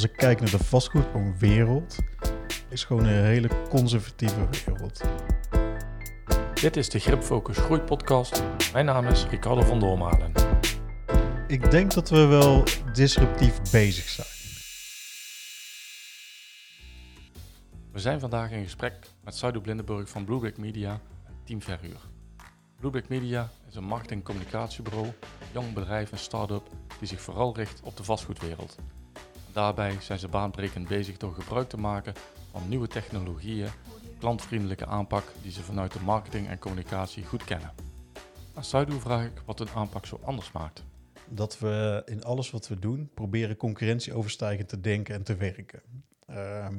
als ik kijk naar de vastgoedwereld, is gewoon een hele conservatieve wereld. Dit is de Gripfocus Groeipodcast. Mijn naam is Ricardo van Doormalen. Ik denk dat we wel disruptief bezig zijn. We zijn vandaag in gesprek met Saido Blindenburg van Bluebrick Media en Team Verhuur. Bluebrick Media is een marketing- en communicatiebureau, jong bedrijf en start-up die zich vooral richt op de vastgoedwereld. Daarbij zijn ze baanbrekend bezig door gebruik te maken van nieuwe technologieën, klantvriendelijke aanpak die ze vanuit de marketing en communicatie goed kennen. Aan Saido vraag ik wat hun aanpak zo anders maakt. Dat we in alles wat we doen proberen concurrentieoverstijgend te denken en te werken. Ehm,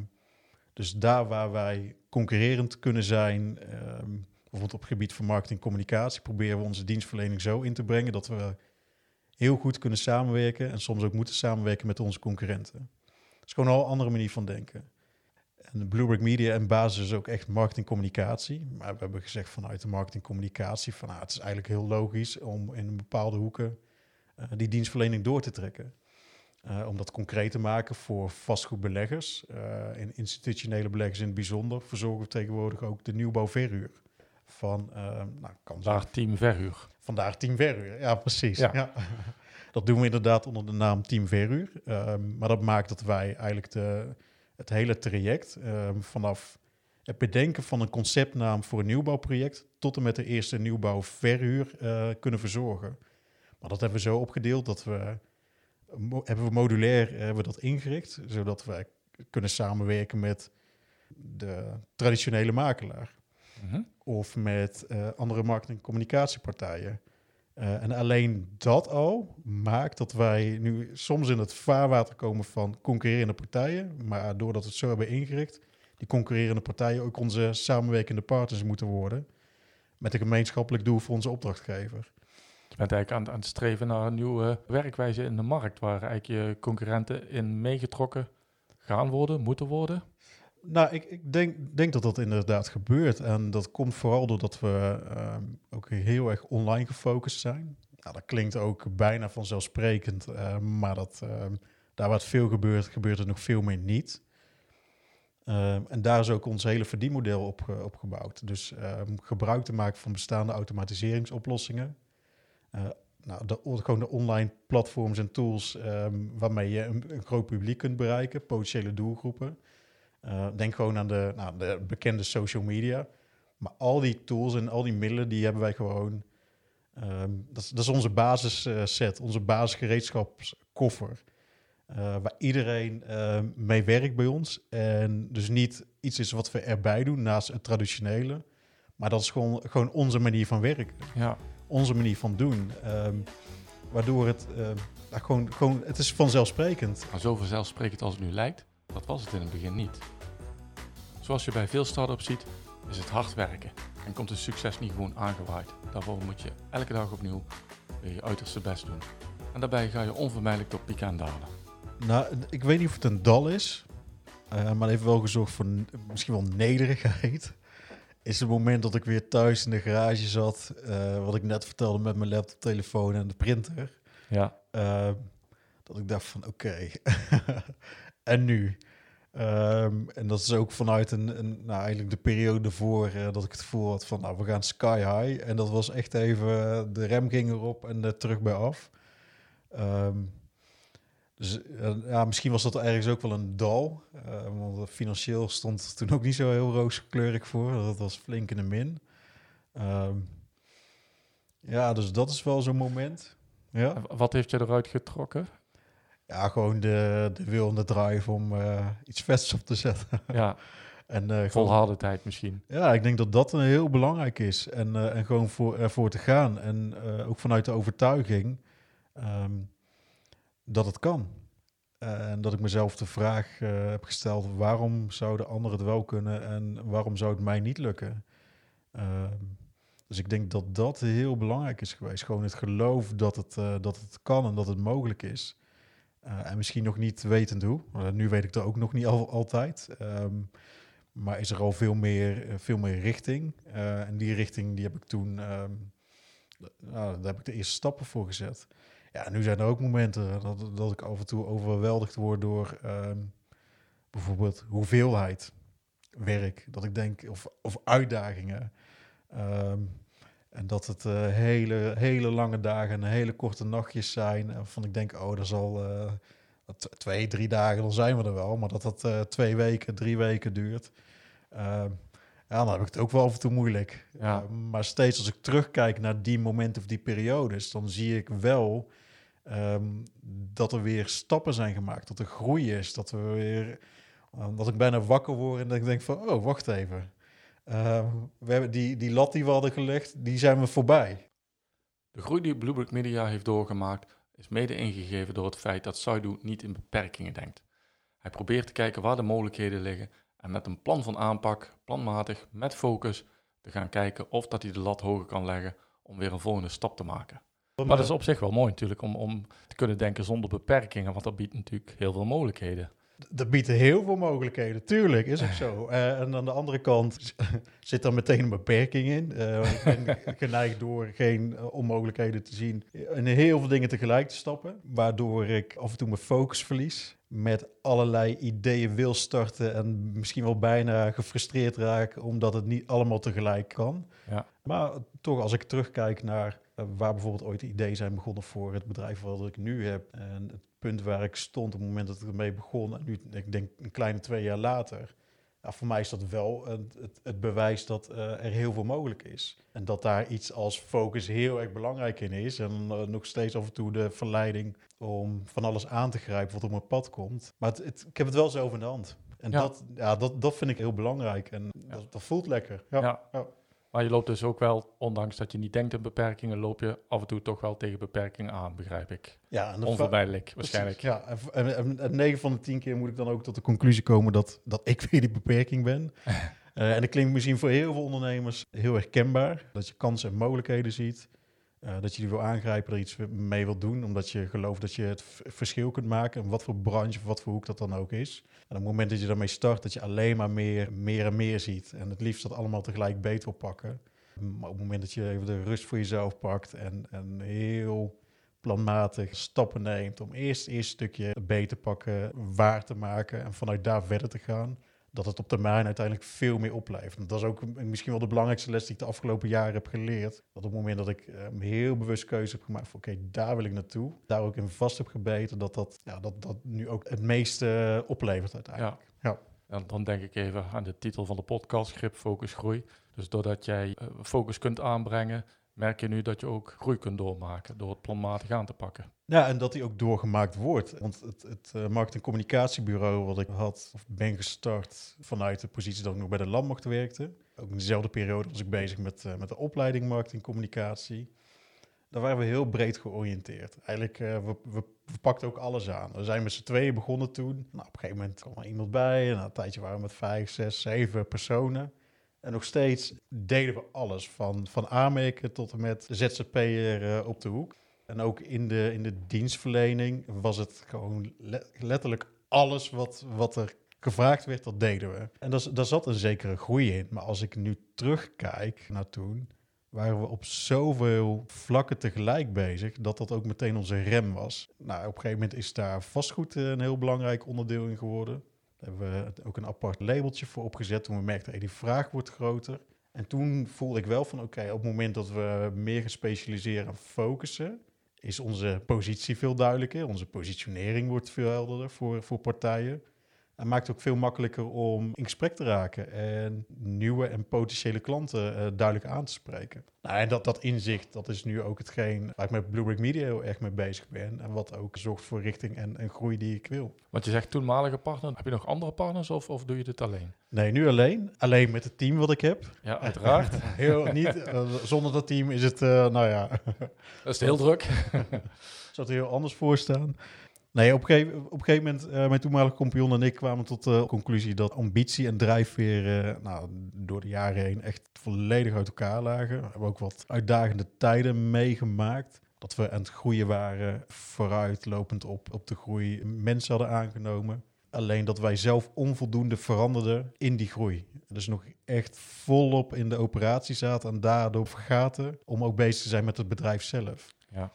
dus daar waar wij concurrerend kunnen zijn, ehm, bijvoorbeeld op het gebied van marketing en communicatie, proberen we onze dienstverlening zo in te brengen dat we heel goed kunnen samenwerken en soms ook moeten samenwerken met onze concurrenten. Dat is gewoon een andere manier van denken. En Bluebrick Media en basis is ook echt marketing communicatie. Maar we hebben gezegd vanuit de marketing communicatie van ah, het is eigenlijk heel logisch om in bepaalde hoeken uh, die dienstverlening door te trekken. Uh, om dat concreet te maken voor vastgoedbeleggers uh, en institutionele beleggers in het bijzonder, verzorgen we tegenwoordig ook de nieuwbouwverhuur. Van, nou, kan Daar team verhuur. Vandaar Team Verhuur, ja precies. Ja. ja. Dat doen we inderdaad onder de naam Team Verhuur. Um, maar dat maakt dat wij eigenlijk de, het hele traject um, vanaf het bedenken van een conceptnaam voor een nieuwbouwproject tot en met de eerste nieuwbouwverhuur uh, kunnen verzorgen. Maar dat hebben we zo opgedeeld dat we hebben we modulair hebben we dat ingericht, zodat wij kunnen samenwerken met de traditionele makelaar. Mm Of met uh, andere marketing- en communicatiepartijen. Uh, en alleen dat al maakt dat wij nu soms in het vaarwater komen van concurrerende partijen. Maar doordat we het zo hebben ingericht, die concurrerende partijen ook onze samenwerkende partners moeten worden. Met een gemeenschappelijk doel voor onze opdrachtgever. Je bent eigenlijk aan, aan het streven naar een nieuwe werkwijze in de markt, waar eigenlijk je concurrenten in meegetrokken gaan worden, moeten worden. Nou, ik, ik denk, denk, dat dat inderdaad gebeurt. En dat komt vooral doordat we uh, ook heel erg online gefocust zijn. Nou, dat klinkt ook bijna vanzelfsprekend, uh, maar dat, uh, daar waar het veel gebeurt, gebeurt er nog veel meer niet. Ehm, en daar is ook ons hele verdienmodel op, op gebouwd. Dus ehm, gebruik te maken van bestaande automatiseringsoplossingen. Eh, nou, de, gewoon de online platforms en tools waarmee je een groot publiek kunt bereiken, potentiële doelgroepen. Uh, denk gewoon aan de, nou, de bekende social media. Maar al die tools en al die middelen, die hebben wij gewoon... Um, dat, is, dat, is onze basisset, uh, onze basisgereedschapskoffer. Uh, waar iedereen mee werkt bij ons. En dus niet iets is wat we erbij doen naast het traditionele. Maar dat is gewoon, gewoon onze manier van werken. Ja. Onze manier van doen. Um, waardoor het gewoon, gewoon... Het is vanzelfsprekend. Maar zo vanzelfsprekend als het nu lijkt... Dat was het in het begin niet. Zoals je bij veel start-ups ziet, is het hard werken en komt het succes niet gewoon aangewaaid. Daarvoor moet je elke dag opnieuw weer je uiterste best doen. En daarbij ga je onvermijdelijk door pieken en dalen. Nou, ik weet niet of het een dal is, uh, maar heeft wel gezorgd voor misschien wel nederigheid. Is het moment dat ik weer thuis in de garage zat, uh, wat ik net vertelde met mijn laptop, telefoon en de printer. Ja. Uh, dat ik dacht van oké, en nu. Um, en dat is ook vanuit een, een nou, eigenlijk de periode voor uh, dat ik het gevoel had van, nou, we gaan sky high. En dat was echt even, de rem ging erop en er terug bij af. Um, dus uh, ja, misschien was dat ergens ook wel een dal. Uh, want financieel stond toen ook niet zo heel rooskleurig voor. Dat was flink in de min. Ja, dus dat is wel zo'n moment. Ja. Wat heeft je eruit getrokken? Ja, gewoon de, de wil en de drive om uh, iets vets op te zetten. Ja. en, uh, Volhardendheid misschien. Ja, ik denk dat dat een heel belangrijk is. En, uh, en gewoon voor, ervoor te gaan. En ook vanuit de overtuiging um, dat het kan. en dat ik mezelf de vraag heb gesteld: waarom zouden anderen het wel kunnen en waarom zou het mij niet lukken? Ehm, dus ik denk dat dat heel belangrijk is geweest. Gewoon het geloof dat het, dat het kan en dat het mogelijk is. Uh, en misschien nog niet wetend hoe. Nu weet ik er ook nog niet al, altijd. Um, maar is er al veel meer, uh, veel meer richting. en die richting die heb ik toen, um, nou, daar heb ik de eerste stappen voor gezet. Ja, nu zijn er ook momenten dat, dat ik af en toe overweldigd word door ehm, bijvoorbeeld hoeveelheid werk. Dat ik denk, of, of uitdagingen. Ehm, en dat het eh, hele, hele lange dagen en hele korte nachtjes zijn. En van ik denk, oh, dat zal uh, twee, drie dagen, dan zijn we er wel. Maar dat dat uh, twee weken, drie weken duurt. Ja, dan heb ik het ook wel af en toe moeilijk. Ja. maar steeds als ik terugkijk naar die momenten of die periodes, dan zie ik wel ehm, dat er weer stappen zijn gemaakt. Dat er groei is. Dat we weer dat ik bijna wakker word en dat ik denk van, oh, wacht even. Uh, we hebben die, die lat die we hadden gelegd, die zijn we voorbij. De groei die Bluebrick Media heeft doorgemaakt is mede ingegeven door het feit dat Saidu niet in beperkingen denkt. Hij probeert te kijken waar de mogelijkheden liggen en met een plan van aanpak, planmatig, met focus, te gaan kijken of dat hij de lat hoger kan leggen om weer een volgende stap te maken. Maar dat is op zich wel mooi natuurlijk om, om te kunnen denken zonder beperkingen, want dat biedt natuurlijk heel veel mogelijkheden dat biedt heel veel mogelijkheden, tuurlijk, is het zo. Uh, en aan de andere kant zit er meteen een beperking in. Uh, ik ben geneigd door geen uh, onmogelijkheden te zien en heel veel dingen tegelijk te stappen, waardoor ik af en toe mijn focus verlies. Met allerlei ideeën wil starten en misschien wel bijna gefrustreerd raak omdat het niet allemaal tegelijk kan. Ja. Maar toch, als ik terugkijk naar waar bijvoorbeeld ooit ideeën zijn begonnen voor het bedrijf wat ik nu heb en punt waar ik stond op het moment dat ik ermee begon. En nu, ik denk een kleine twee jaar later. Ja, voor mij is dat wel het, het, het bewijs dat uh, er heel veel mogelijk is. En dat daar iets als focus heel erg belangrijk in is. En uh, nog steeds af en toe de verleiding om van alles aan te grijpen wat op mijn pad komt. Maar het, ik heb het wel zo over de hand. En Ja. Dat, ja, dat, dat vind ik heel belangrijk. En dat, dat voelt lekker. Ja. Ja. Maar je loopt dus ook wel, ondanks dat je niet denkt aan beperkingen, loop je af en toe toch wel tegen beperkingen aan, begrijp ik. Ja, Onvermijdelijk, waarschijnlijk. Ja, en, en, en 9 van de 10 keer moet ik dan ook tot de conclusie komen dat, dat ik weer die beperking ben. Eh, en dat klinkt misschien voor heel veel ondernemers heel herkenbaar. Dat je kansen en mogelijkheden ziet. Eh, dat je die wil aangrijpen, er iets mee wil doen. Omdat je gelooft dat je het verschil kunt maken. En wat voor branche of wat voor hoek dat dan ook is. En op het moment dat je daarmee start, dat je alleen maar meer, meer en meer ziet. En het liefst dat allemaal tegelijk beter wil pakken. Maar op het moment dat je even de rust voor jezelf pakt en, en heel planmatig stappen neemt om eerst het eerste stukje beter pakken, waar te maken en vanuit daar verder te gaan, dat het op termijn uiteindelijk veel meer oplevert. En dat is ook misschien wel de belangrijkste les die ik de afgelopen jaren heb geleerd. Dat op het moment dat ik eh, heel bewust keuze heb gemaakt van oké, daar wil ik naartoe, daar ook in vast heb gebeten, dat dat, ja, dat, dat nu ook het meeste eh, oplevert uiteindelijk. Ja. En dan denk ik even aan de titel van de podcast, Grip, Focus, Groei. Dus doordat jij eh, focus kunt aanbrengen, merk je nu dat je ook groei kunt doormaken door het planmatig aan te pakken. Ja, en dat die ook doorgemaakt wordt. Want het, het eh, marketing- communicatiebureau wat ik had, of ben gestart vanuit de positie dat ik nog bij de landmacht werkte. Ook in dezelfde periode was ik bezig met, eh, met de opleiding marketing communicatie. Daar waren we heel breed georiënteerd. Eigenlijk, we, we, we pakten ook alles aan. We zijn met z'n tweeën begonnen toen. Nou, op een gegeven moment kwam er iemand bij. En na een tijdje waren we met vijf, zes, zeven personen. En nog steeds deden we alles. Van, van aanmerken tot en met ZZP'er eh, op de hoek. En ook in de, in de dienstverlening was het gewoon le- letterlijk alles wat, wat er gevraagd werd, dat deden we. En z- daar zat een zekere groei in. Maar als ik nu terugkijk naar toen, waren we op zoveel vlakken tegelijk bezig, dat dat ook meteen onze rem was. Nou, op een gegeven moment is daar vastgoed een heel belangrijk onderdeel in geworden. Daar hebben we ook een apart labeltje voor opgezet toen we merkten, hey, die vraag wordt groter. En toen voelde ik wel van, oké, op het moment dat we meer gaan specialiseren en focussen, is onze positie veel duidelijker. Onze positionering wordt veel helderder voor, voor partijen. En maakt het ook veel makkelijker om in gesprek te raken en nieuwe en potentiële klanten eh, duidelijk aan te spreken. Nou, en dat, dat inzicht, dat is nu ook hetgeen waar ik met Bluebrick Media heel erg mee bezig ben. En wat ook zorgt voor richting en, en groei die ik wil. Want je zegt toenmalige partner, heb je nog andere partners of, of doe je dit alleen? Nee, nu alleen. Alleen met het team wat ik heb. Ja, uiteraard. Heel, niet, eh, zonder dat team is het, eh, nou ja, Dat is heel druk. zou het heel anders voor staan. Nee, op een gegeven, op gegeven moment, eh, mijn toenmalige compagnon en ik kwamen tot de conclusie dat ambitie en drijfveer eh, nou, door de jaren heen echt volledig uit elkaar lagen. We hebben ook wat uitdagende tijden meegemaakt. Dat we aan het groeien waren, vooruitlopend op, op de groei mensen hadden aangenomen. Alleen dat wij zelf onvoldoende veranderden in die groei. Dus nog echt volop in de operatie zaten en daardoor vergaten om ook bezig te zijn met het bedrijf zelf. Ja.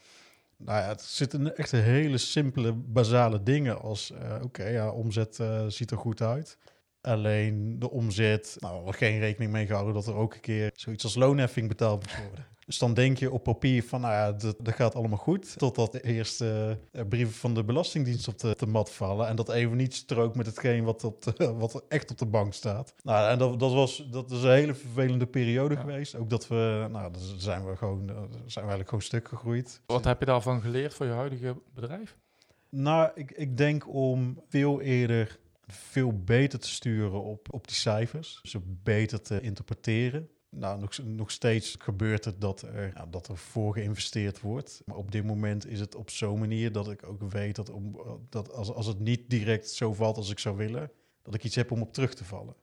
Nou ja, het zitten echt hele simpele, basale dingen als... eh, oké, ja, omzet eh, ziet er goed uit. Alleen de omzet, nou, er geen rekening mee gehouden dat er ook een keer zoiets als loonheffing betaald moet worden. Dus dan denk je op papier van, nou ja, dat, dat gaat allemaal goed. Totdat de eerste eh, brieven van de Belastingdienst op de, de mat vallen. En dat even niet strookt met hetgeen wat, op de, wat er echt op de bank staat. Nou, en dat, dat, was, dat is een hele vervelende periode Ja. geweest. Ook dat we, nou, dan zijn we gewoon, eh, zijn we eigenlijk gewoon stuk gegroeid. Wat heb je daarvan geleerd voor je huidige bedrijf? Nou, ik, ik denk om veel eerder veel beter te sturen op, op die cijfers. Ze beter te interpreteren. Nou, nog, nog steeds gebeurt het dat er, dat er voor geïnvesteerd wordt. Maar op dit moment is het op zo'n manier dat ik ook weet dat, om, dat als, als het niet direct zo valt als ik zou willen, dat ik iets heb om op terug te vallen.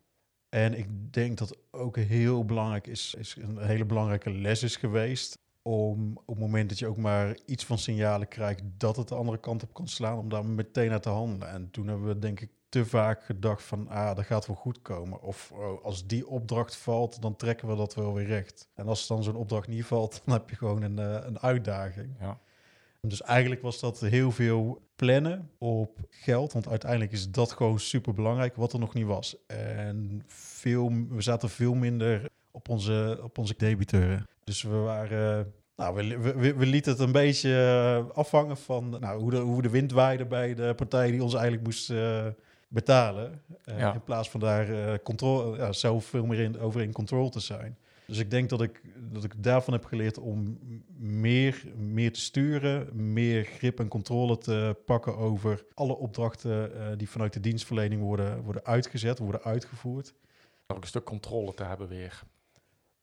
En ik denk dat ook heel belangrijk is, is een hele belangrijke les is geweest om op het moment dat je ook maar iets van signalen krijgt dat het de andere kant op kan slaan, om daar meteen naar te handelen. En toen hebben we denk ik te vaak gedacht van, ah, dat gaat wel goed komen. Of oh, als die opdracht valt, dan trekken we dat wel weer recht. En als dan zo'n opdracht niet valt, dan heb je gewoon een, eh, een uitdaging. Ja. Dus eigenlijk was dat heel veel plannen op geld, want uiteindelijk is dat gewoon super belangrijk, wat er nog niet was. En veel, we zaten veel minder op onze, op onze debiteuren. Dus we waren. Nou, we, we- we, lieten het een beetje afhangen van nou, hoe, de, hoe de wind waaide bij de partij die ons eigenlijk moest eh, betalen. Eh, Ja. In plaats van daar eh controle, ja, zelf veel meer in, over in control te zijn. Dus ik denk dat ik, dat ik daarvan heb geleerd om meer, meer te sturen, meer grip en controle te pakken over alle opdrachten eh, die vanuit de dienstverlening worden, worden uitgezet, worden uitgevoerd. Ook een stuk controle te hebben weer.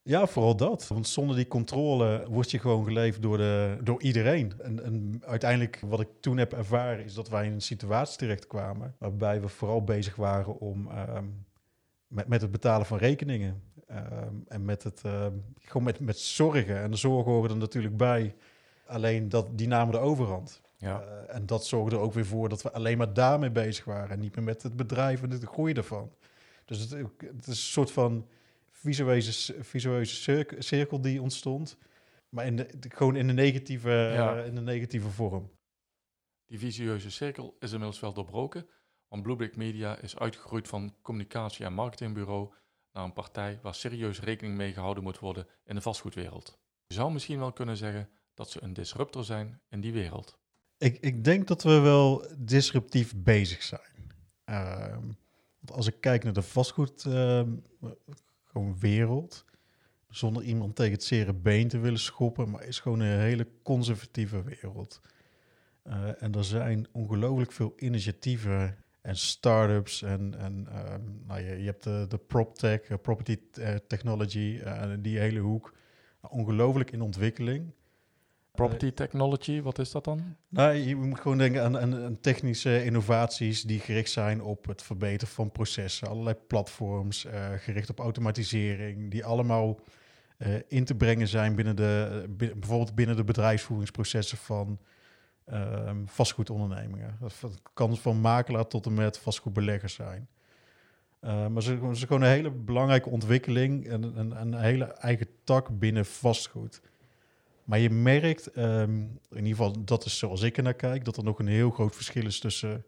Ja, vooral dat. Want zonder die controle word je gewoon geleefd door, de, door iedereen. En, en uiteindelijk, wat ik toen heb ervaren, is dat wij in een situatie terechtkwamen. waarbij we vooral bezig waren om. ehm, met, met het betalen van rekeningen. ehm, en met het. ehm, gewoon met, met zorgen. En de zorgen horen er natuurlijk bij. Alleen dat, die namen de overhand. Ja. Eh, en dat zorgde er ook weer voor dat we alleen maar daarmee bezig waren. En niet meer met het bedrijf en de groei daarvan. Dus het, het is een soort van visueuze, visueuze cirk- cirkel die ontstond. Maar in de, gewoon in de, negatieve, Ja. in de negatieve vorm. Die visieuze cirkel is inmiddels wel doorbroken, want Bluebrick Media is uitgegroeid van communicatie- en marketingbureau naar een partij waar serieus rekening mee gehouden moet worden in de vastgoedwereld. Je zou misschien wel kunnen zeggen dat ze een disruptor zijn in die wereld. Ik, ik denk dat we wel disruptief bezig zijn. Ehm, want als ik kijk naar de vastgoed ehm, gewoon wereld, zonder iemand tegen het zere been te willen schoppen, maar is gewoon een hele conservatieve wereld. Eh, en er zijn ongelooflijk veel initiatieven en start-ups en, en ehm, nou, je, je hebt de, de PropTech, eh, Property eh, Technology, die hele hoek. Ongelooflijk in ontwikkeling. Property technology, wat is dat dan? Nou, je moet gewoon denken aan, technische innovaties die gericht zijn op het verbeteren van processen. Allerlei platforms eh, gericht op automatisering, die allemaal eh, in te brengen zijn binnen de, bi- bijvoorbeeld binnen de bedrijfsvoeringsprocessen van ehm, vastgoedondernemingen. Dat kan van makelaar tot en met vastgoedbelegger zijn. Eh, maar ze is gewoon een hele belangrijke ontwikkeling en een, een hele eigen tak binnen vastgoed. Maar je merkt, ehm, in ieder geval dat is zoals ik er naar kijk, dat er nog een heel groot verschil is tussen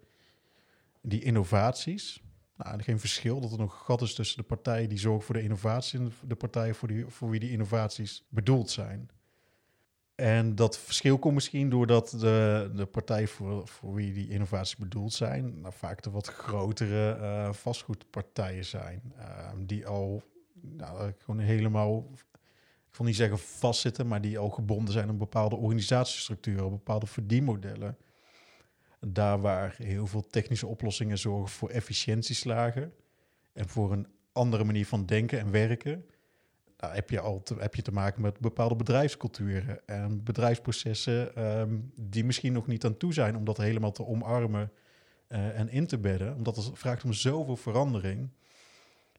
die innovaties. Nou, geen verschil, dat er nog een gat is tussen de partijen die zorgen voor de innovatie en de partijen voor, die, voor wie die innovaties bedoeld zijn. En dat verschil komt misschien doordat de, de partijen voor, wie die innovaties bedoeld zijn, nou, vaak de wat grotere eh, vastgoedpartijen zijn. ehm, die al nou, gewoon helemaal ik wil niet zeggen vastzitten, maar die al gebonden zijn aan bepaalde organisatiestructuren, bepaalde verdienmodellen. Daar waar heel veel technische oplossingen zorgen voor efficiëntieslagen en voor een andere manier van denken en werken. Daar heb je al te, heb je te maken met bepaalde bedrijfsculturen en bedrijfsprocessen ehm, die misschien nog niet aan toe zijn om dat helemaal te omarmen eh, en in te bedden, omdat het vraagt om zoveel verandering.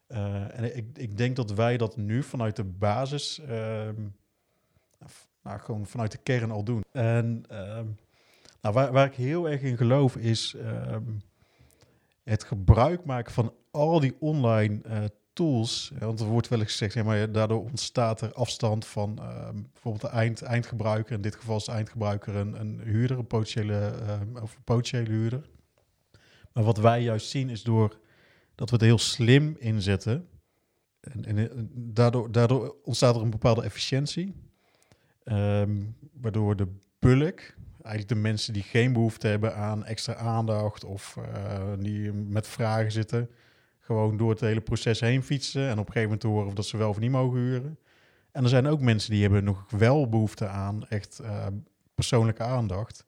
Uh, en ik, ik denk dat wij dat nu vanuit de basis, um, nou, gewoon vanuit de kern al doen. En um, nou, waar, waar, ik heel erg in geloof is um, het gebruik maken van al die online uh, tools, want er wordt wel eens gezegd, maar daardoor ontstaat er afstand van ehm, bijvoorbeeld de eind, eindgebruiker. In dit geval is de eindgebruiker een, huurder, een potentiële, ehm, of een potentiële huurder. Maar wat wij juist zien is door dat we het heel slim inzetten. En, en, daardoor, daardoor ontstaat er een bepaalde efficiëntie. Ehm, waardoor de bulk, eigenlijk de mensen die geen behoefte hebben aan extra aandacht of uh, die met vragen zitten, gewoon door het hele proces heen fietsen en op een gegeven moment horen of dat ze wel of niet mogen huren. En er zijn ook mensen die hebben nog wel behoefte aan echt uh, persoonlijke aandacht.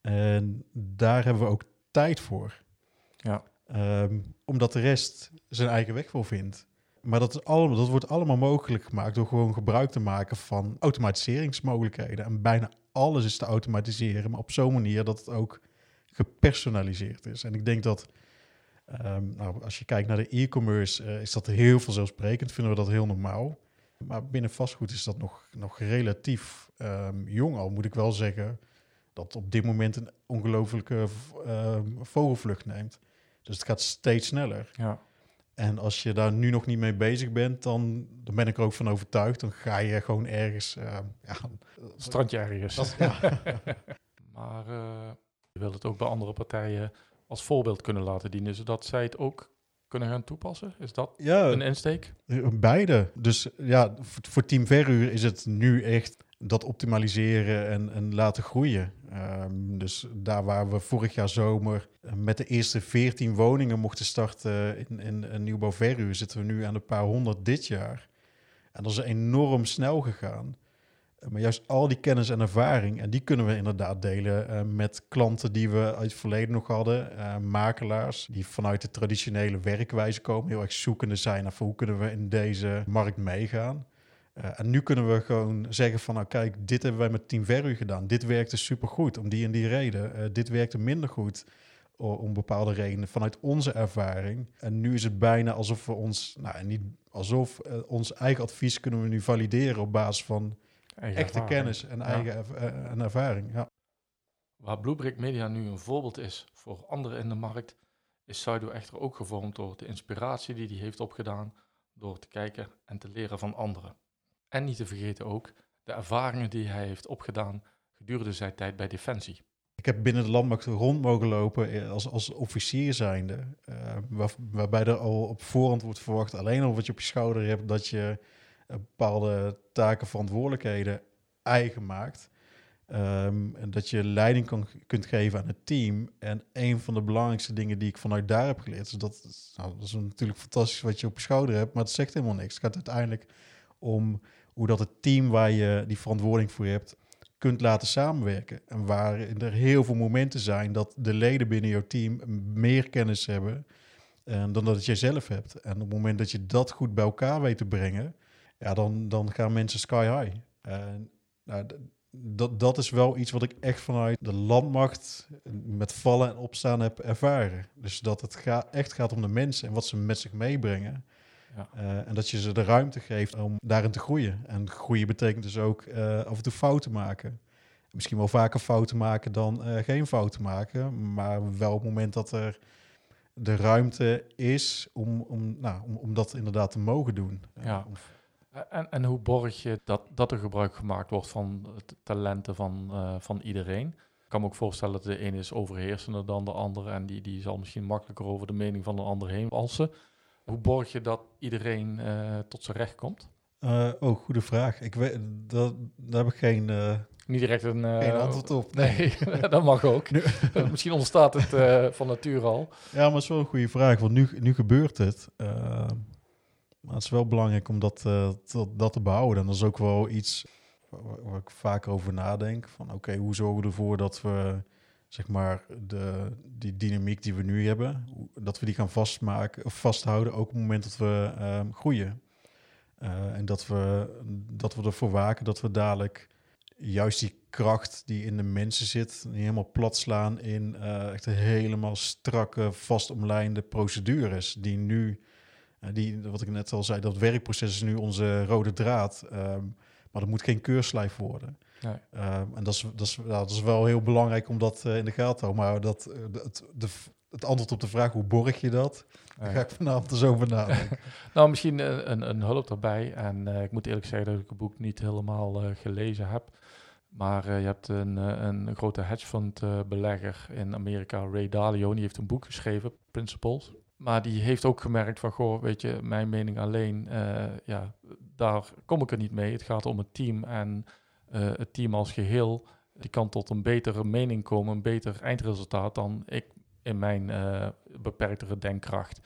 En daar hebben we ook tijd voor. Ja. Um, omdat de rest zijn eigen weg wel vindt. Maar dat, dat wordt allemaal mogelijk gemaakt door gewoon gebruik te maken van automatiseringsmogelijkheden. En bijna alles is te automatiseren, maar op zo'n manier dat het ook gepersonaliseerd is. En ik denk dat um, nou, als je kijkt naar de e-commerce, uh, is dat heel vanzelfsprekend, vinden we dat heel normaal. Maar binnen vastgoed is dat nog, nog relatief um, jong al, moet ik wel zeggen. Dat op dit moment een ongelofelijke vogelvlucht neemt. Dus het gaat steeds sneller. Ja. En als je daar nu nog niet mee bezig bent, dan, dan ben ik er ook van overtuigd. Dan ga je gewoon ergens... Uh, ja, Strandje ergens. Dat, ja. maar uh, je wilt het ook bij andere partijen als voorbeeld kunnen laten dienen, zodat zij het ook kunnen gaan toepassen? Is dat ja, een insteek? Beide. Dus ja, voor, voor Team Verhuur is het nu echt dat optimaliseren en, en laten groeien. Um, dus daar waar we vorig jaar zomer met de eerste 14 woningen mochten starten in, in een zitten we nu aan een paar honderd dit jaar. En dat is enorm snel gegaan. Maar juist al die kennis en ervaring, en die kunnen we inderdaad delen uh, met klanten die we uit het verleden nog hadden. Uh, makelaars die vanuit de traditionele werkwijze komen, heel erg zoekende zijn naar hoe kunnen we in deze markt meegaan. Uh, en nu kunnen we gewoon zeggen van, nou kijk, dit hebben wij met Team Verru gedaan. Dit werkte supergoed, om die en die reden. dit werkte minder goed om bepaalde redenen vanuit onze ervaring. En nu is het bijna alsof we ons, nou niet alsof, ons eigen advies kunnen we nu valideren op basis van eigen echte ervaring. kennis en eigen ja. er, en ervaring. Ja. Waar Bluebrick Media nu een voorbeeld is voor anderen in de markt, is Saido echter ook gevormd door de inspiratie die hij heeft opgedaan door te kijken en te leren van anderen. En niet te vergeten ook de ervaringen die hij heeft opgedaan gedurende zijn tijd bij Defensie. Ik heb binnen de landmacht rond mogen lopen als, als officier zijnde, waar, waarbij er al op voorhand wordt verwacht, alleen al wat je op je schouder hebt, dat je bepaalde taken, verantwoordelijkheden eigen maakt. Um, en dat je leiding kan, kunt geven aan het team. En een van de belangrijkste dingen die ik vanuit daar heb geleerd, is dat, nou, dat is natuurlijk fantastisch wat je op je schouder hebt, maar het zegt helemaal niks. Het gaat uiteindelijk om hoe dat het team waar je die verantwoording voor hebt, kunt laten samenwerken. En waar er heel veel momenten zijn dat de leden binnen jouw team meer kennis hebben uh, dan dat jij zelf hebt. En op het moment dat je dat goed bij elkaar weet te brengen, ja, dan, dan gaan mensen sky high. En nou, dat, dat is wel iets wat ik echt vanuit de landmacht met vallen en opstaan heb ervaren. Dus dat het echt gaat om de mensen en wat ze met zich meebrengen. Ja. Uh, en dat je ze de ruimte geeft om daarin te groeien. En groeien betekent dus ook uh, af en toe fouten maken. Misschien wel vaker fouten maken dan uh, geen fouten maken. Maar wel op het moment dat er de ruimte is om, om, nou, om, om dat inderdaad te mogen doen. Ja. En, en hoe borg je dat, dat er gebruik gemaakt wordt van de talenten van, van iedereen? Ik kan me ook voorstellen dat de ene is overheersender dan de andere en die, die zal misschien makkelijker over de mening van de ander heen walsen. Hoe borg je dat iedereen uh, tot zijn recht komt? Uh, oh, goede vraag. Ik weet, dat, daar heb ik geen, Niet direct een geen antwoord op. Nee, dat mag ook. Nu, misschien ontstaat het van nature al. Ja, maar het is wel een goede vraag, want nu, nu gebeurt het. Maar het is wel belangrijk om dat, uh, dat te behouden. En dat is ook wel iets waar, ik vaak over nadenk. Van oké, hoe zorgen we ervoor dat we zeg maar de, die dynamiek die we nu hebben, dat we die gaan vastmaken, of vasthouden, ook op het moment dat we um, groeien. Uh, en dat we, dat we ervoor waken dat we dadelijk juist die kracht die in de mensen zit, niet helemaal plat slaan in uh, echt helemaal strakke, vastomlijnde procedures die nu uh, die, wat ik net al zei, dat werkproces is nu onze rode draad. Um, maar dat moet geen keurslijf worden. Nee. Um, en dat is, dat, is, ja, dat is wel heel belangrijk om dat uh, in de gaten te houden. Maar dat, uh, het, de, het antwoord op de vraag hoe borg je dat, daar ga ik vanavond eens over nadenken. Nou, misschien een, een, een hulp daarbij. En eh, ik moet eerlijk zeggen dat ik het boek niet helemaal eh, gelezen heb. Maar eh, je hebt een, eh, een grote eh, belegger in Amerika, Ray Dalio. Die heeft een boek geschreven, Principles. Maar die heeft ook gemerkt van, goh, weet je, mijn mening alleen, eh, ja, daar kom ik er niet mee. Het gaat om het team en eh, het team als geheel. Die kan tot een betere mening komen, een beter eindresultaat dan ik in mijn eh, beperktere denkkracht.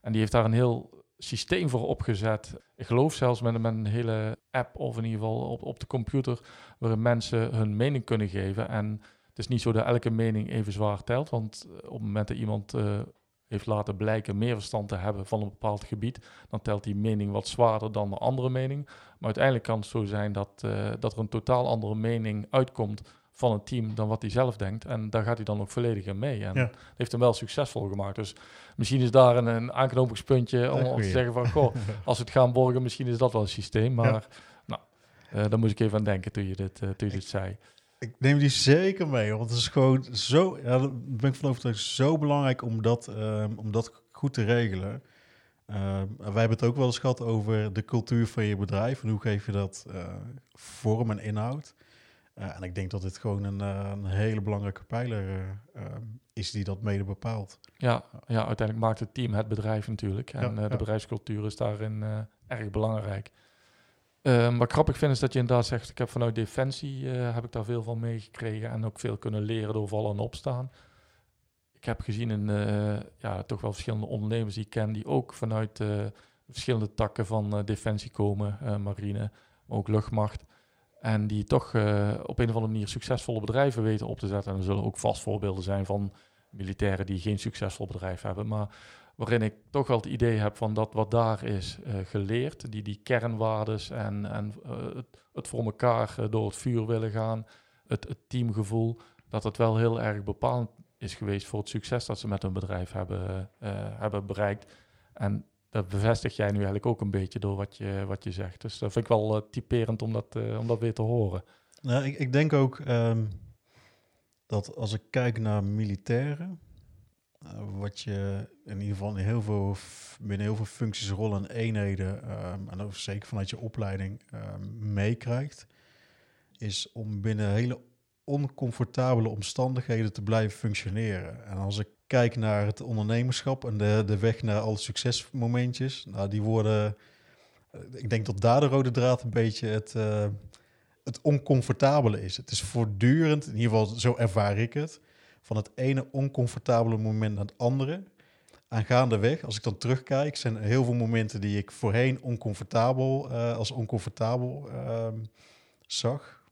En die heeft daar een heel systeem voor opgezet. Ik geloof zelfs met, met een hele app of in ieder geval op, op de computer, waarin mensen hun mening kunnen geven. En het is niet zo dat elke mening even zwaar telt, want op het moment dat iemand eh, heeft laten blijken meer verstand te hebben van een bepaald gebied, dan telt die mening wat zwaarder dan de andere mening. Maar uiteindelijk kan het zo zijn dat, eh, dat er een totaal andere mening uitkomt van een team dan wat hij zelf denkt. En daar gaat hij dan ook volledig in mee. En Ja. heeft hem wel succesvol gemaakt. Dus misschien is daar een, een aanknopingspuntje om, om te zeggen van, goh, als we het gaan borgen, misschien is dat wel een systeem. Maar Ja. nou, eh, daar moest ik even aan denken toen je dit, eh, toen je dit zei. Ik neem die zeker mee, want het is gewoon zo, ja, daar ben ik van overtuigd, zo belangrijk om dat, ehm, om dat goed te regelen. Ehm, wij hebben het ook wel eens gehad over de cultuur van je bedrijf en hoe geef je dat eh, vorm en inhoud. Eh, en ik denk dat dit gewoon een, eh, een hele belangrijke pijler eh, ehm, is die dat mede bepaalt. Ja, ja, uiteindelijk maakt het team het bedrijf natuurlijk. En Ja, de ja. bedrijfscultuur is daarin erg belangrijk. Ehm, wat grappig vind is dat je inderdaad zegt, ik heb vanuit Defensie eh, heb ik daar veel van meegekregen en ook veel kunnen leren door vallen en opstaan. Ik heb gezien in eh, ja, toch wel verschillende ondernemers die ik ken, die ook vanuit eh, verschillende takken van Defensie komen, marine, maar ook luchtmacht. En die toch op een of andere manier succesvolle bedrijven weten op te zetten. En er zullen ook vast voorbeelden zijn van militairen die geen succesvol bedrijf hebben. Maar waarin ik toch wel het idee heb van dat wat daar is eh, geleerd, die, die kernwaardes en, en eh, het, het voor elkaar eh, door het vuur willen gaan, het, het teamgevoel, dat het wel heel erg bepalend is geweest voor het succes dat ze met hun bedrijf hebben, hebben bereikt. En dat bevestig jij nu eigenlijk ook een beetje door wat je, wat je zegt. Dus dat vind ik wel typerend om dat, om dat weer te horen. Nou, ik, ik denk ook ehm, dat als ik kijk naar militairen, wat je in ieder geval in heel veel, binnen heel veel functies, rollen en eenheden, ehm, en ook zeker vanuit je opleiding ehm, meekrijgt, is om binnen hele oncomfortabele omstandigheden te blijven functioneren. En als ik kijk naar het ondernemerschap en de, de weg naar alle succesmomentjes, nou, die worden, eh, ik denk dat daar de rode draad een beetje het, eh, het oncomfortabele is. Het is voortdurend, in ieder geval zo ervaar ik het, van het ene oncomfortabele moment naar het andere. Aangaande weg, als ik dan terugkijk, zijn er heel veel momenten die ik voorheen oncomfortabel, eh, als oncomfortabel ehm, zag.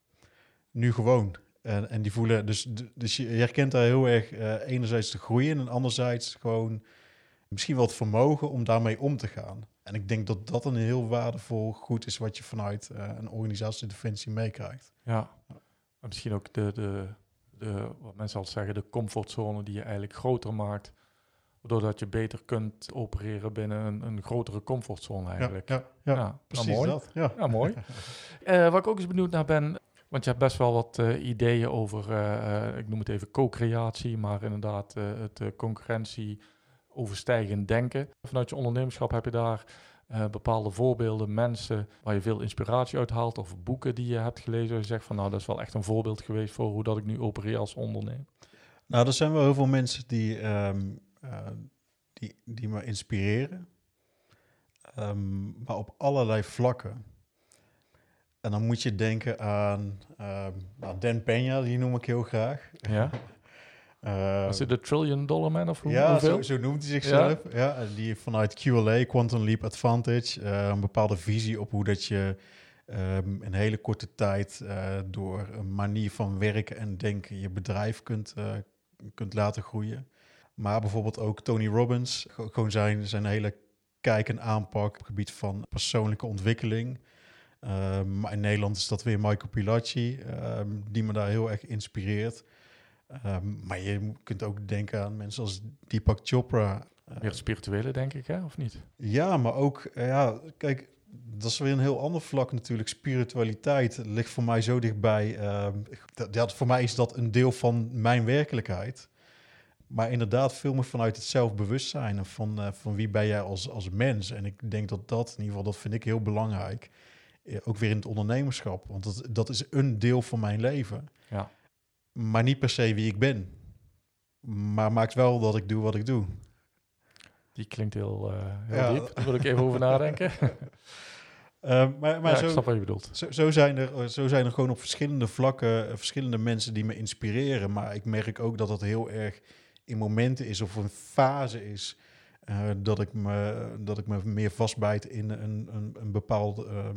Nu gewoon. En, en die voelen, dus, dus je herkent daar heel erg eh, enerzijds de groei in en anderzijds gewoon misschien wel het vermogen om daarmee om te gaan. En ik denk dat dat een heel waardevol goed is wat je vanuit eh, een organisatie defensie meekrijgt. Ja, en misschien ook de, de, de, wat mensen altijd zeggen, de comfortzone die je eigenlijk groter maakt. Waardoor dat je beter kunt opereren binnen een, een grotere comfortzone eigenlijk. Ja, ja, Ja, precies nou, mooi. dat. Ja. Ja, mooi. Eh, waar ik ook eens benieuwd naar ben, want je hebt best wel wat eh, ideeën over, eh, ik noem het even co-creatie, maar inderdaad het concurrentie overstijgend denken. Vanuit je ondernemerschap heb je daar eh, bepaalde voorbeelden, mensen waar je veel inspiratie uit haalt, of boeken die je hebt gelezen, waar je zegt van nou, dat is wel echt een voorbeeld geweest voor hoe dat ik nu opereer als ondernemer. Nou, er zijn wel heel veel mensen die, ehm, eh, die, die me inspireren. Ehm, maar op allerlei vlakken. En dan moet je denken aan ehm, nou, Dan Peña, die noem ik heel graag. Ja? Eh, Is het de trillion dollar man of hoe, ja, hoeveel? zo, zo noemt hij zichzelf. Ja. die vanuit QLA, Quantum Leap Advantage, eh, een bepaalde visie op hoe dat je ehm, in hele korte tijd eh, door een manier van werken en denken je bedrijf kunt, eh, kunt laten groeien. Maar bijvoorbeeld ook Tony Robbins, gewoon zijn, zijn hele kijk en aanpak op het gebied van persoonlijke ontwikkeling. Ehm, in Nederland is dat weer Michael Pilacci, ehm, die me daar heel erg inspireert. Ehm, maar je kunt ook denken aan mensen als Deepak Chopra. Meer het spirituele, denk ik, hè? of niet? ja, maar ook, eh, ja, kijk, dat is weer een heel ander vlak natuurlijk. Spiritualiteit ligt voor mij zo dichtbij. ehm, dat, voor mij is dat een deel van mijn werkelijkheid. Maar inderdaad, veel meer vanuit het zelfbewustzijn en van, eh, van wie ben jij als, als mens. En ik denk dat dat, in ieder geval, dat vind ik heel belangrijk. Eh, ook weer in het ondernemerschap. Want dat, dat is een deel van mijn leven. Ja. Maar niet per se wie ik ben. Maar maakt wel dat ik doe wat ik doe. Die klinkt heel, eh, heel Ja. diep. Daar wil ik even over nadenken. Eh, maar maar ja, zo, ik snap wat je bedoelt. Zo, zo, zijn er, zo zijn er gewoon op verschillende vlakken eh, verschillende mensen die me inspireren. Maar ik merk ook dat dat heel erg in momenten is of een fase is. eh, dat, ik me, dat ik me meer vastbijt in een, een, een bepaalde ehm,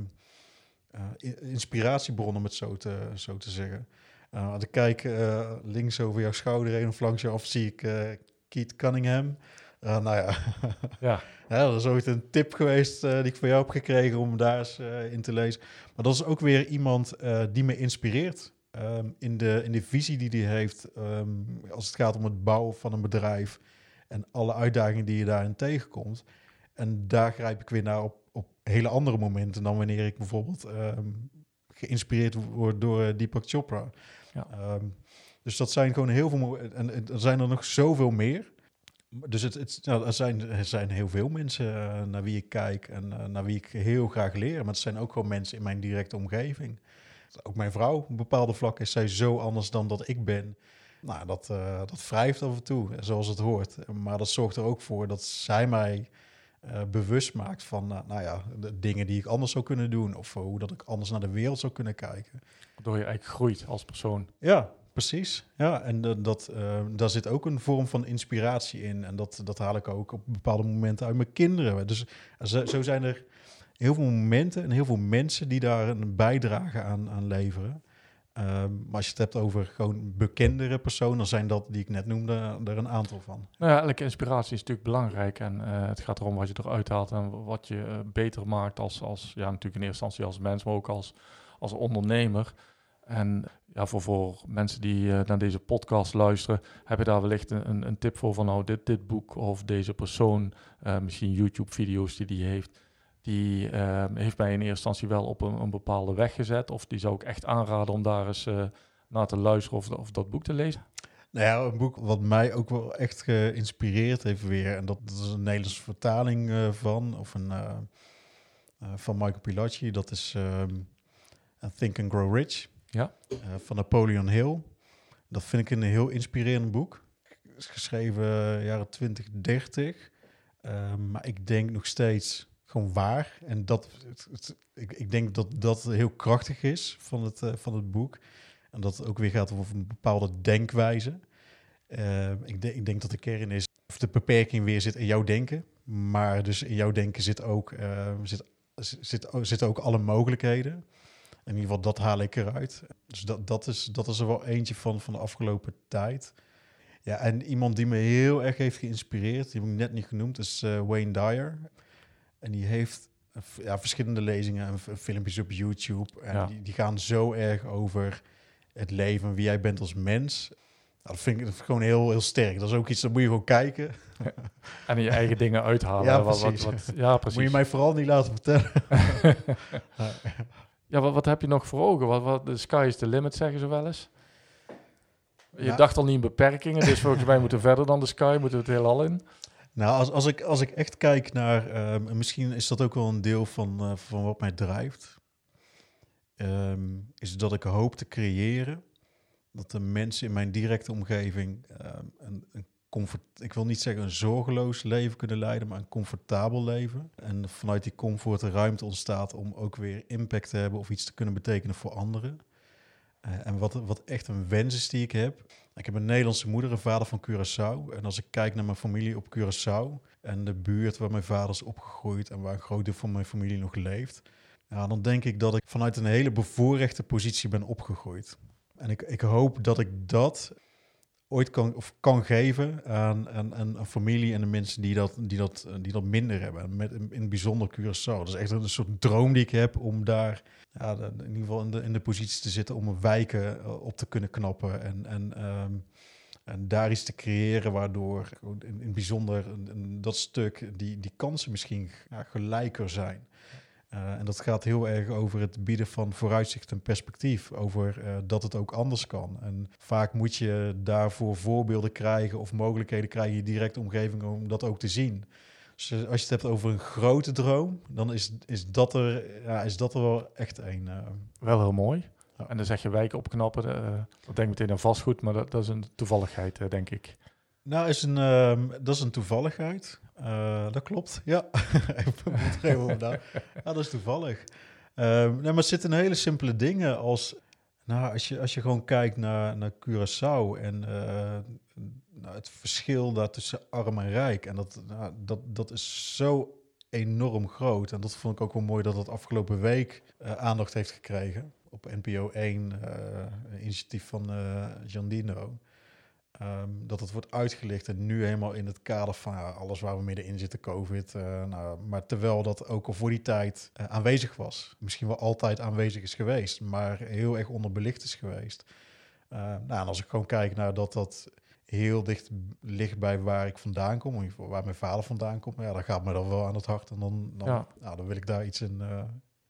eh, inspiratiebron, om het zo te, zo te zeggen. Eh, als ik kijk eh, links over jouw schouder heen of langs je af, zie ik eh Keith Cunningham. Nou ja, Ja, ja, dat is ooit een tip geweest die ik van jou heb gekregen om daar eens in te lezen. Maar dat is ook weer iemand die me inspireert. ehm, in, de, in de visie die hij heeft ehm, als het gaat om het bouwen van een bedrijf en alle uitdagingen die je daarin tegenkomt. En daar grijp ik weer naar op, op hele andere momenten dan wanneer ik bijvoorbeeld ehm, geïnspireerd word door Deepak Chopra. Ja. Ehm, dus dat zijn gewoon heel veel. En, er zijn er nog zoveel meer. Dus het, het, nou, er, zijn, er zijn heel veel mensen eh, naar wie ik kijk en eh, naar wie ik heel graag leer. Maar het zijn ook gewoon mensen in mijn directe omgeving. Ook mijn vrouw, op bepaalde vlakken is zij zo anders dan dat ik ben. Nou, dat, eh, dat wrijft af en toe, zoals het hoort. Maar dat zorgt er ook voor dat zij mij eh, bewust maakt van, eh, nou ja, de dingen die ik anders zou kunnen doen. Of eh, hoe dat ik anders naar de wereld zou kunnen kijken. waardoor je eigenlijk groeit als persoon. Ja, precies. Ja, en dat, daar zit ook een vorm van inspiratie in. En dat, dat haal ik ook op bepaalde momenten uit mijn kinderen. Dus zo, zo zijn er heel veel momenten en heel veel mensen die daar een bijdrage aan, aan leveren. Ehm, maar als je het hebt over gewoon bekendere personen, zijn dat die ik net noemde er een aantal van. Nou ja, elke inspiratie is natuurlijk belangrijk. En eh, het gaat erom wat je eruit haalt en wat je eh, beter maakt als, als, ja, natuurlijk in eerste instantie als mens, maar ook als, als ondernemer. En ja, voor, voor mensen die eh, naar deze podcast luisteren, heb je daar wellicht een, een, tip voor van nou, dit, dit boek of deze persoon, eh, misschien YouTube-video's die die heeft, die eh, heeft mij in eerste instantie wel op een, een bepaalde weg gezet. Of die zou ik echt aanraden om daar eens eh, naar te luisteren of, of dat boek te lezen. Nou ja, een boek wat mij ook wel echt geïnspireerd heeft weer. En dat, dat is een Nederlandse vertaling eh, van, of een, eh, van Michael Pilacci. Dat is ehm, Think and Grow Rich Ja. van Napoleon Hill. Dat vind ik een heel inspirerend boek. is geschreven jaren 20, 30. Ehm, maar ik denk nog steeds waar. En dat, ik, ik denk dat dat heel krachtig is van het, eh, van het boek. En dat het ook weer gaat over een bepaalde denkwijze. Eh, ik, ik denk dat de kern is, of de beperking weer zit in jouw denken. Maar dus in jouw denken zit ook, eh, zit, zit, zitten ook alle mogelijkheden. In ieder geval, dat haal ik eruit. Dus dat, dat, is, dat is er wel eentje van, van de afgelopen tijd. Ja, en iemand die me heel erg heeft geïnspireerd, die heb ik net niet genoemd, is Wayne Dyer. En die heeft ja, verschillende lezingen en filmpjes op YouTube. En Ja. die, die gaan zo erg over het leven, wie jij bent als mens. Nou, dat, vind ik, dat vind ik gewoon heel, heel sterk. Dat is ook iets, dat moet je gewoon kijken. En je eigen dingen uithalen. Ja, wat, wat, precies. wat- ja, precies. Moet je mij vooral niet laten vertellen. Ja, wat, wat heb je nog voor ogen? Wat, wat, de sky is the limit, zeggen ze wel eens. Je Ja. dacht al niet in beperkingen, dus volgens mij moeten we verder dan de sky, moeten we het heelal in. Nou, als, als, ik, als ik echt kijk naar, ehm, en misschien is dat ook wel een deel van, eh, van wat mij drijft, ehm, is dat ik hoop te creëren dat de mensen in mijn directe omgeving ehm, een, een comfort, ik wil niet zeggen een zorgeloos leven kunnen leiden, maar een comfortabel leven. En vanuit die comfort de ruimte ontstaat om ook weer impact te hebben of iets te kunnen betekenen voor anderen. Eh, en wat, wat echt een wens is die ik heb. Ik heb een Nederlandse moeder, een vader van Curaçao. En als ik kijk naar mijn familie op Curaçao en de buurt waar mijn vader is opgegroeid en waar een groot deel van mijn familie nog leeft, ja, dan denk ik dat ik vanuit een hele bevoorrechte positie ben opgegroeid. En ik, ik hoop dat ik dat ooit kan, of kan geven aan, aan, aan een familie en de mensen die dat, die dat, die dat minder hebben. Met, in het bijzonder Curaçao. Dat is echt een soort droom die ik heb om daar ja, in ieder geval in de, in de positie te zitten om een wijken eh, op te kunnen knappen. En, en, ehm, en daar iets te creëren waardoor in, het bijzonder een- een- dat stuk, die, die kansen misschien ja, gelijker zijn. Uh, en dat gaat heel erg over het bieden van vooruitzicht en perspectief. Over uh, dat het ook anders kan. En vaak moet je daarvoor voorbeelden krijgen of mogelijkheden krijgen in je directe omgeving om dat ook te zien. Dus als je het hebt over een grote droom, dan is, is, dat, er, ja, is dat er wel echt een. Uh, wel heel mooi. Ja. En dan zeg je wijken opknappen. dat denk meteen aan vastgoed, maar dat, dat is een toevalligheid, denk ik. Nou, is een, uh, dat is een toevalligheid. Uh, dat klopt, ja. Even moet daar. Ja, dat is toevallig. Uh, nee, maar het zitten hele simpele dingen als... Nou, als je, als je gewoon kijkt naar, naar Curaçao en uh, nou, het verschil daar tussen arm en rijk. En dat, nou, dat, dat is zo enorm groot. En dat vond ik ook wel mooi dat het afgelopen week uh, aandacht heeft gekregen. Op NPO 1, uh, initiatief van Jandino. Um, dat het wordt uitgelicht en nu helemaal in het kader van alles waar we middenin zitten, COVID. Uh, nou, maar terwijl dat ook al voor die tijd uh, aanwezig was. Misschien wel altijd aanwezig is geweest, maar heel erg onderbelicht is geweest. Uh, nou, en als ik gewoon kijk naar dat dat heel dicht ligt bij waar ik vandaan kom, waar mijn vader vandaan komt, ja, dan gaat me dat wel aan het hart. En dan, dan, ja. nou, dan wil ik daar iets in.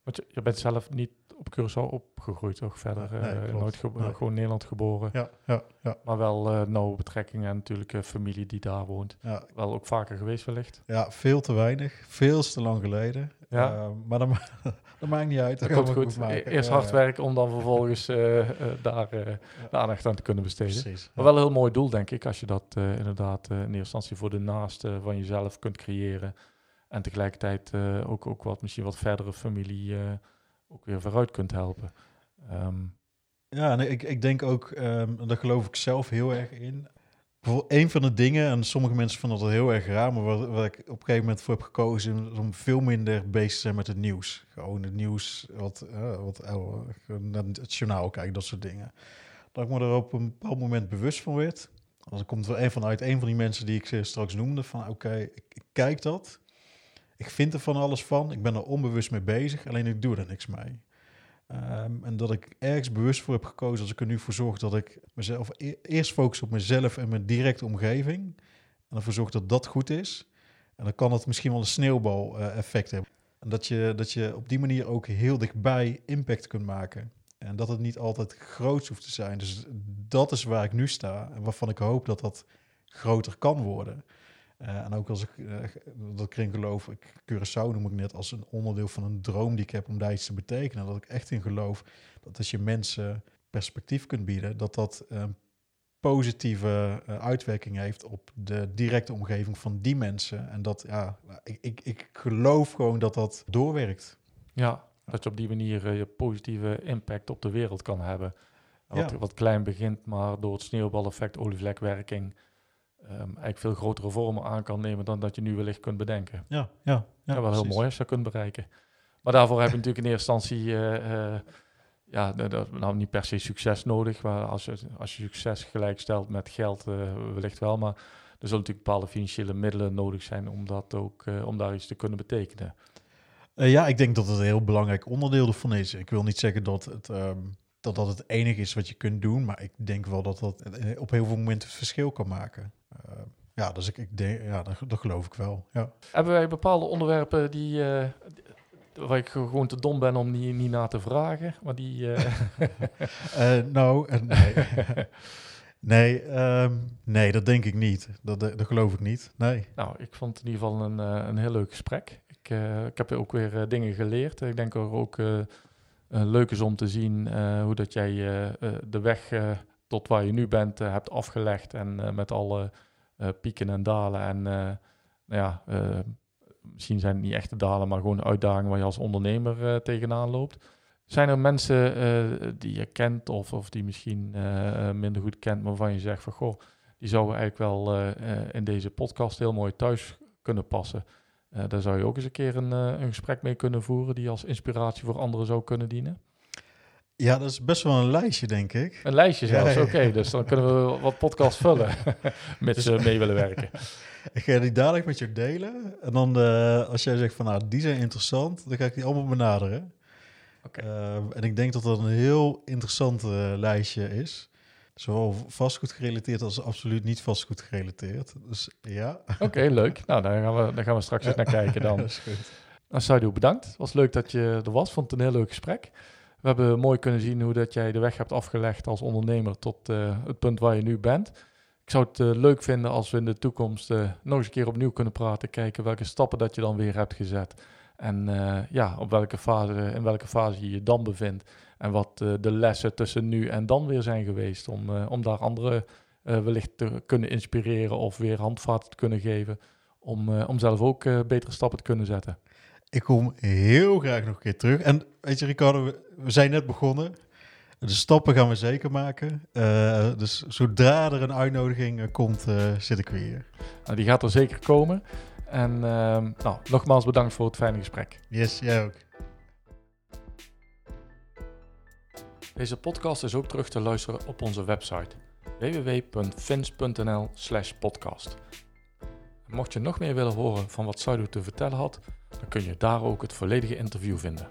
Want je, je bent zelf niet op Curaçao opgegroeid, toch? Verder nee, uh, nooit nee. gewoon Nederland geboren. Ja, ja, ja. Maar wel uh, nauwe betrekkingen en natuurlijk uh, familie die daar woont. Ja. Wel ook vaker geweest wellicht. Ja, veel te weinig. Veel te lang geleden. Ja. maar dat, dat, maakt niet uit. Dat, komt goed. E eerst hard werken om dan vervolgens daar de aandacht aan te kunnen besteden. Precies, maar wel een heel mooi doel, denk ik, als je dat inderdaad in eerste instantie voor de naaste van jezelf kunt creëren. En tegelijkertijd ook, ook wat, misschien wat verdere familie ook weer vooruit kunt helpen. Um, ja, nee, ik, ik denk ook, um, daar geloof ik zelf heel erg in. Bijvoorbeeld een van de dingen, en sommige mensen vinden dat heel erg raar, maar wat ik op een gegeven moment voor heb gekozen, is om veel minder bezig te zijn met het nieuws. Gewoon het nieuws, wat, uh, wat uh, het journaal kijken, dat soort dingen. Dat ik me er op een bepaald moment bewust van werd. Ik komt er een vanuit een van die mensen die ik straks noemde, van oké, ik kijk dat. Ik vind er van alles van. Ik ben er onbewust mee bezig, alleen ik doe er niks mee. Um, en dat ik ergens bewust voor heb gekozen als ik er nu voor zorg dat ik mezelf e eerst focus op mezelf en mijn directe omgeving. En ervoor zorg dat dat goed is. En dan kan het misschien wel een sneeuwbal-effect uh, hebben. En dat je, dat je op die manier ook heel dichtbij impact kunt maken. En dat het niet altijd groot hoeft te zijn. Dus dat is waar ik nu sta. En waarvan ik hoop dat dat groter kan worden. Uh, en ook als ik uh, dat kring geloof, ik, Curaçao noem ik net als een onderdeel van een droom die ik heb om daar iets te betekenen. Dat ik echt in geloof dat als je mensen perspectief kunt bieden, dat dat een positieve uh, uitwerking heeft op de directe omgeving van die mensen. En dat, ja, ik, ik, ik geloof gewoon dat dat doorwerkt. Ja, dat je op die manier je positieve impact op de wereld kan hebben. Wat, ja. wat klein begint, maar door het sneeuwbaleffect, olievlekwerking um, eigenlijk veel grotere vormen aan kan nemen dan dat je nu wellicht kunt bedenken. Ja, ja, ja, ja wel heel mooi als je dat kunt bereiken. Maar daarvoor heb je natuurlijk in eerste instantie uh, uh, ja, nou, niet per se succes nodig. Maar als je, als je succes gelijkstelt met geld, uh, wellicht wel. Maar er zullen natuurlijk bepaalde financiële middelen nodig zijn om, dat ook, om daar iets te kunnen betekenen. ja, ik denk dat het een heel belangrijk onderdeel ervan is. Ik wil niet zeggen dat het, um, dat, dat het enige is wat je kunt doen, maar ik denk wel dat dat op heel veel momenten het verschil kan maken. Uh, ja, dus ik, ik denk, ja, dat, dat, geloof ik wel. Ja. Hebben wij bepaalde onderwerpen die, uh, waar ik gewoon te dom ben om niet, niet na te vragen, maar die. Uh... nou, nee. nee, um, nee, dat denk ik niet. Dat, dat geloof ik niet. Nee. Nou, ik vond het in ieder geval een, een heel leuk gesprek. Ik, ik heb ook weer dingen geleerd. Ik denk er ook leuk is om te zien hoe dat jij de weg tot waar je nu bent hebt afgelegd. En met alle pieken en dalen. En nou ja, misschien zijn het niet echte dalen, maar gewoon uitdagingen waar je als ondernemer tegenaan loopt. Zijn er mensen die je kent of, of die misschien minder goed kent, maar waarvan je zegt van goh, die zouden eigenlijk wel in deze podcast heel mooi thuis kunnen passen? daar zou je ook eens een keer een, een gesprek mee kunnen voeren die als inspiratie voor anderen zou kunnen dienen. Ja, dat is best wel een lijstje, denk ik. Een lijstje zelfs, ja, ja. oké. Okay, dus dan kunnen we wat podcasts vullen met ze mee willen werken. Ik ga die dadelijk met je delen. En dan uh, als jij zegt van nou, die zijn interessant, dan ga ik die allemaal benaderen. Okay. Uh, en ik denk dat dat een heel interessant uh, lijstje is. Zowel vastgoed gerelateerd als absoluut niet vastgoed gerelateerd. Dus ja. Oké, okay, leuk. Nou, daar gaan we, daar gaan we straks eens naar kijken dan. dat is goed. Nou, Saido, bedankt. Het was leuk dat je er was. Vond het een heel leuk gesprek. We hebben mooi kunnen zien hoe dat jij de weg hebt afgelegd als ondernemer tot uh, het punt waar je nu bent. Ik zou het uh, leuk vinden als we in de toekomst uh, nog eens een keer opnieuw kunnen praten. Kijken welke stappen dat je dan weer hebt gezet. En ja, op welke fase, in welke fase je je dan bevindt. En wat de lessen tussen nu en dan weer zijn geweest. Om, om daar anderen wellicht te kunnen inspireren of weer handvaten te kunnen geven. Om, om zelf ook betere stappen te kunnen zetten. Ik kom heel graag nog een keer terug. En weet je, Ricardo, we zijn net begonnen. De stappen gaan we zeker maken. Uh, dus zodra er een uitnodiging uh, komt, uh, zit ik weer. Nou, die gaat er zeker komen. En ehm, nou, nogmaals bedankt voor het fijne gesprek. Yes, jij ook. Deze podcast is ook terug te luisteren op onze website www.fins.nl/podcast. Mocht je nog meer willen horen van wat Saido te vertellen had, dan kun je daar ook het volledige interview vinden.